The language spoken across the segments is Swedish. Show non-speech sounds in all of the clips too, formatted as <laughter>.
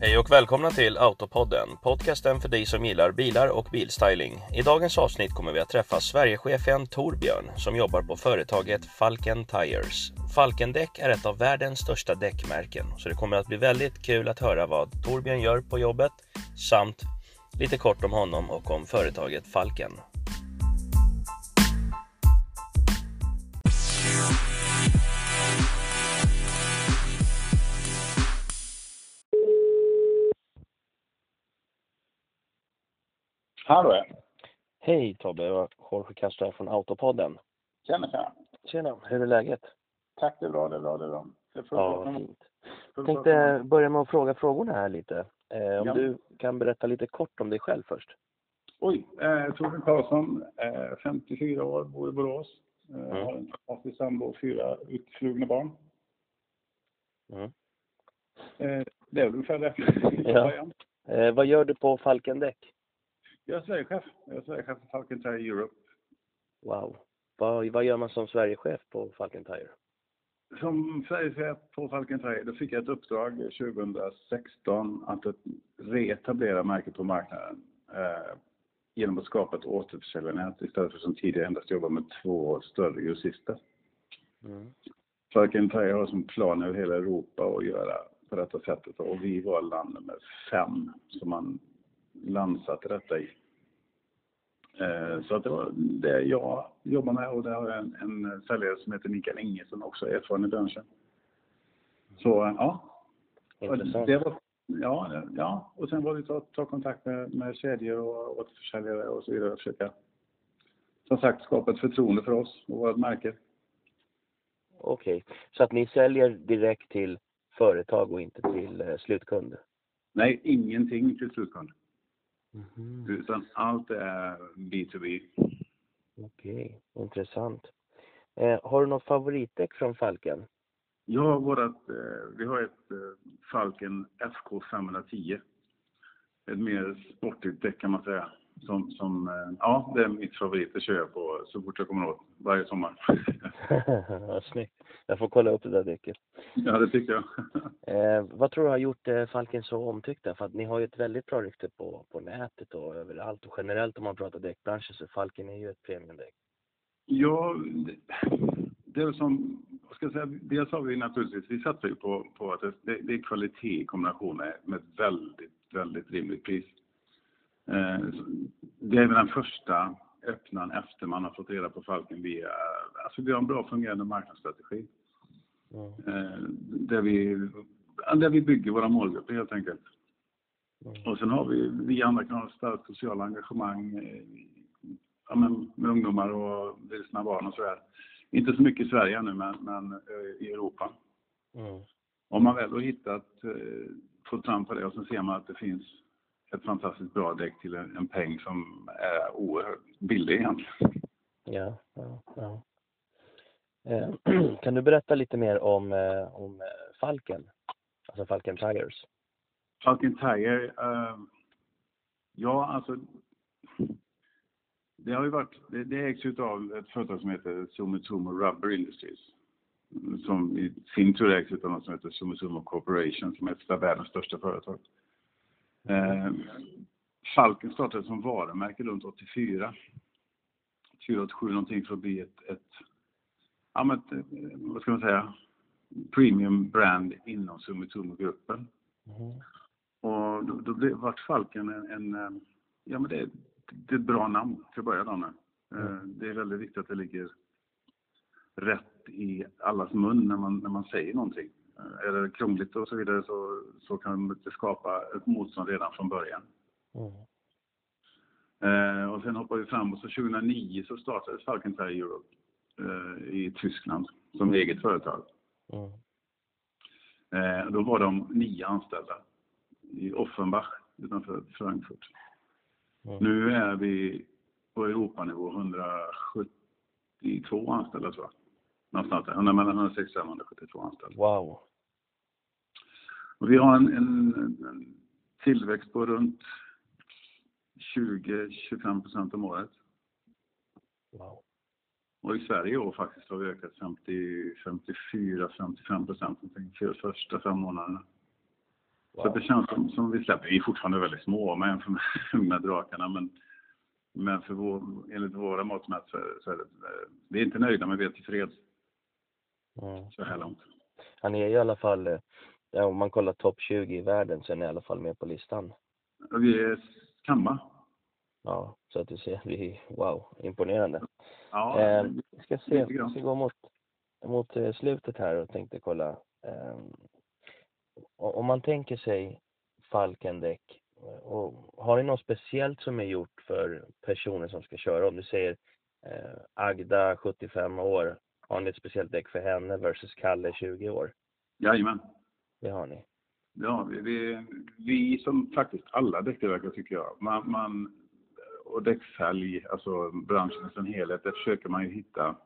Hej och välkomna till Autopodden, podcasten för dig som gillar bilar och bilstyling. I dagens avsnitt kommer vi att träffa Sverigechefen Torbjörn som jobbar på företaget Falken Tires. Falkendäck är ett av världens största däckmärken, så det kommer att bli väldigt kul att höra vad Torbjörn gör på jobbet samt lite kort om honom och om företaget Falken. Hallå! Hej Tobbe, det var Jorge Castro här från Autopodden. Tjena, tjena. Tjena, hur är läget? Tack, det är bra, det är bra, det är bra. Det är fullt Ja, fint. Jag tänkte börja med att fråga frågorna här lite. Eh, om Ja. du kan berätta lite kort om dig själv först. Oj, eh, Torbjörn Karlsson, eh, 54 år, bor i Borås. Eh, Mm. Har en fantastisk sambo och fyra utflugna barn. Mm. Eh, det är väl ungefär det. <laughs> Ja. Eh, vad gör du på Falkendäck? Jag är Sverigechef. Jag är Sverigechef för Falcon Tire Europe. Wow. Vad, vad gör man som Sverigechef på Falken Tire? Som Sverigechef på Falcon Tire då fick jag ett uppdrag 2016 att reetablera märket på marknaden eh, genom att skapa ett återförsäljarnät istället för som tidigare endast jobba med två större grossister. Mm. Falcon Tire har som plan över hela Europa att göra på detta sättet och vi var land nummer fem som man landsatte detta i. Eh, Så att det var det jag jobbar med och där har jag en, en säljare som heter Mikael Inge som också är erfaren i branschen. Så eh, ja, Intressant. det var, ja, ja, och sen var det att ta, ta kontakt med, med kedjor och återförsäljare och så vidare och försöka som sagt skapa ett förtroende för oss och vårt märke. Okej, så att ni säljer direkt till företag och inte till eh, slutkund? Nej, ingenting till slutkund. Mhm. Utan allt är B2B. Okej, intressant. Eh, har du något favoritdäck från Falken? Ja, vårat, eh, vi har ett eh, Falken FK 510. Ett mer sportigt däck kan man säga. Som, som, eh, ja, det är mitt favorit. Det kör jag på så fort jag kommer åt. Varje sommar. <laughs> <laughs> Vad snyggt. Jag får kolla upp det där däcket. ja, det tycker jag. <laughs> Eh, vad tror du har gjort eh, Falken så omtyckta? För att ni har ju ett väldigt bra rykte på, på nätet och överallt och generellt om man pratar däckbranschen så Falken är ju ett premiumdäck. Ja, det, det är som, vad ska jag säga, dels har vi naturligtvis, vi satsar ju på, på att det, det, är kvalitet i kombination med, med ett väldigt, väldigt rimligt pris. Eh, det är väl den första öppnaren efter man har fått reda på Falken via, alltså vi har en bra fungerande marknadsstrategi. Mm. Eh, där vi, ja, där vi bygger våra målgrupper helt enkelt. Mm. Och sen har vi, vi andra kan ha ett starkt sociala engagemang eh, ja, men, med ungdomar och vilsna barn och sådär. Inte så mycket i Sverige ännu, men, men eh, i Europa. Mm. Om man väl har hittat, fått fram på det och sen ser man att det finns ett fantastiskt bra däck till en, en peng som är oerhört billig egentligen. Ja, ja, ja. Eh, <clears throat> kan du berätta lite mer om, eh, om eh, Falken? Alltså Falken Tires. Falcon Tire, eh, ja alltså det har ju varit, det, det ägs ju av ett företag som heter Sumitomo Rubber Industries. Som i sin tur ägs av något som heter Sumitomo Corporation som är ett av världens största företag. Eh, Falken startade som varumärke runt 84. 487 någonting för att bli ett, ett ja men ett, eh, vad ska man säga, premium brand inom Sumitomo-gruppen. Mhm. Och då, då blev, vart Falken en, en eh, ja men det, det är ett bra namn till att börja med. Eh, Det är väldigt viktigt att det ligger rätt i allas mun när man, när man säger någonting. Är det krångligt och så vidare så, så kan det skapa ett motstånd redan från början. Mm. Eh, och sen hoppar vi fram och så 2009 så startades Falcon Tire Europe eh, i Tyskland som eget företag. Mm. Eh, då var de nio anställda i Offenbach utanför Frankfurt. Mm. Nu är vi på Europanivå 172 anställda tror jag. Någonstans där, 100 mellan 165 och 172 anställda. Wow. Och vi har en, en, en tillväxt på runt 20-25 procent om året. Wow. Och i Sverige i år faktiskt har vi ökat 50, 54-55 procent någonting för de första fem månaderna. Wow. Så det känns som, som vi släpper. Vi är fortfarande väldigt små med, <laughs> med drakarna men, men för vår, enligt våra mått mätt så, så är det, vi är inte nöjda men vi är tillfreds. Mm. Så här långt. Han är i alla fall, ja, om man kollar topp 20 i världen så är han i alla fall med på listan. Vi är kamma. Ja, så att du ser, vi wow, imponerande. Ja, eh, vi ska se, vi ska gå mot, mot eh, slutet här och tänkte kolla. Eh, om man tänker sig Falkendäck, och har ni något speciellt som är gjort för personer som ska köra? Om du säger eh, Agda, 75 år, har ni ett speciellt däck för henne versus Kalle, 20 år? Jajamän. Det har ni? Ja, vi, vi, vi som faktiskt alla däcktillverkare tycker jag, man, man och däcksälj, alltså branschen som helhet, där försöker man ju hitta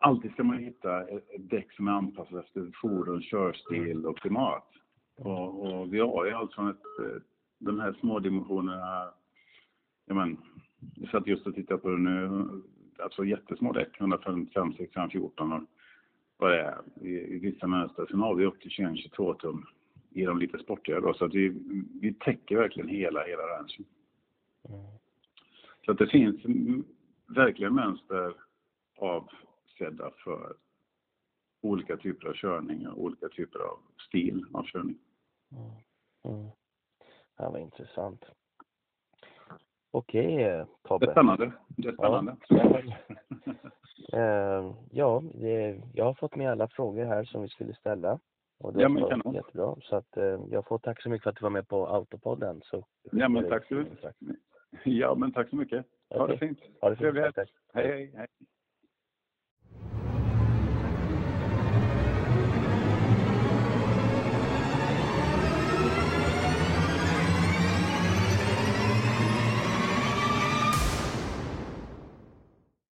Alltid ska man hitta ett däck som är anpassat efter fordon, körstil och klimat. Och, och vi har ju alltså ett, de här små dimensionerna, ja men, jag satt just och tittade på det nu, alltså jättesmå däck, 155, 614 och vad det är i, i vissa mönster. Sen har vi upp till 21-22 tum i de lite sportigare då, så att vi, vi täcker verkligen hela, hela rangen. Mm. Så att det finns verkligen mönster avsedda för olika typer av körning och olika typer av stil av körning. Mm. Mm. Ja, vad intressant. Okej, Tobbe. Det är spännande. Det är spännande. Ja, <laughs> uh, ja det, jag har fått med alla frågor här som vi skulle ställa. Och det ja, men kanon. jättebra. Så att uh, jag får tack så mycket för att du var med på Autopodden. Så ja, men tack så mycket. Ja, men tack så mycket. Ha okay. det fint. Ha det fint. Trevlig Hej, hej. hej.